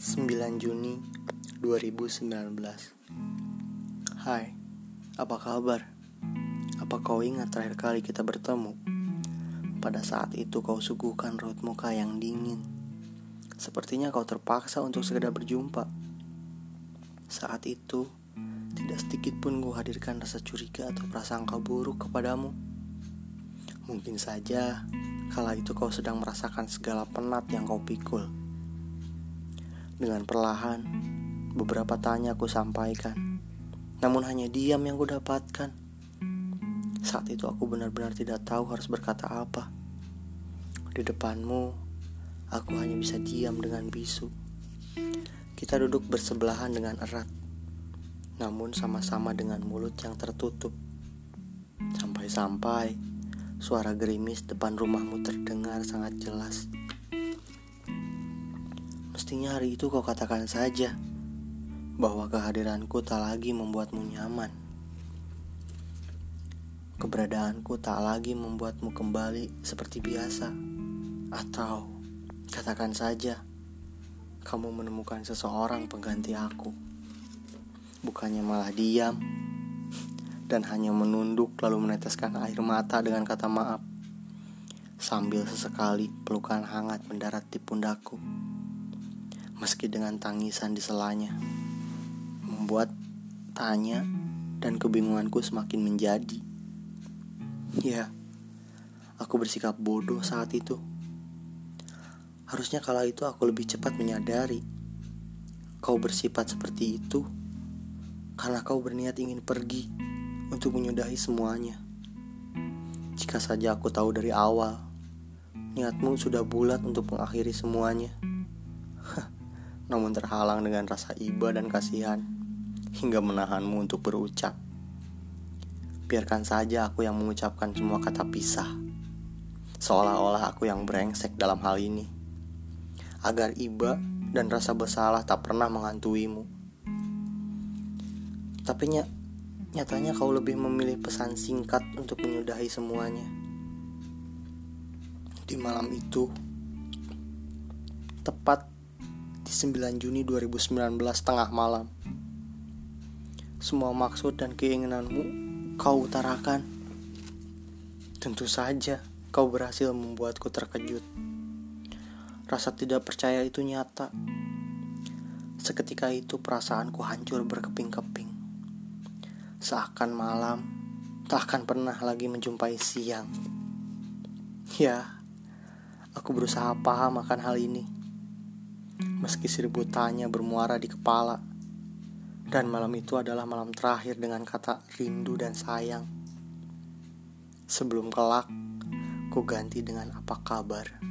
9 Juni 2019 Hai, apa kabar? Apa kau ingat terakhir kali kita bertemu? Pada saat itu kau suguhkan raut muka yang dingin. Sepertinya kau terpaksa untuk segera berjumpa. Saat itu, tidak sedikit pun gue hadirkan rasa curiga atau prasangka buruk kepadamu. Mungkin saja, kala itu kau sedang merasakan segala penat yang kau pikul dengan perlahan, beberapa tanya aku sampaikan. Namun hanya diam yang ku dapatkan. Saat itu aku benar-benar tidak tahu harus berkata apa. Di depanmu, aku hanya bisa diam dengan bisu. Kita duduk bersebelahan dengan erat. Namun sama-sama dengan mulut yang tertutup. Sampai-sampai suara gerimis depan rumahmu terdengar sangat jelas. Mestinya hari itu kau katakan saja bahwa kehadiranku tak lagi membuatmu nyaman. Keberadaanku tak lagi membuatmu kembali seperti biasa. Atau katakan saja kamu menemukan seseorang pengganti aku. Bukannya malah diam dan hanya menunduk lalu meneteskan air mata dengan kata maaf sambil sesekali pelukan hangat mendarat di pundakku meski dengan tangisan di selanya, membuat tanya dan kebingunganku semakin menjadi. Ya, aku bersikap bodoh saat itu. Harusnya kala itu aku lebih cepat menyadari kau bersifat seperti itu karena kau berniat ingin pergi untuk menyudahi semuanya. Jika saja aku tahu dari awal, niatmu sudah bulat untuk mengakhiri semuanya namun terhalang dengan rasa iba dan kasihan hingga menahanmu untuk berucap. Biarkan saja aku yang mengucapkan semua kata pisah, seolah-olah aku yang brengsek dalam hal ini, agar iba dan rasa bersalah tak pernah mengantuimu. Tapi ny nyatanya kau lebih memilih pesan singkat untuk menyudahi semuanya. Di malam itu, tepat 9 Juni 2019 tengah malam. Semua maksud dan keinginanmu kau utarakan. Tentu saja kau berhasil membuatku terkejut. Rasa tidak percaya itu nyata. Seketika itu perasaanku hancur berkeping-keping. Seakan malam tak akan pernah lagi menjumpai siang. Ya, aku berusaha paham akan hal ini meski seribu tanya bermuara di kepala. Dan malam itu adalah malam terakhir dengan kata rindu dan sayang. Sebelum kelak, ku ganti dengan apa kabar.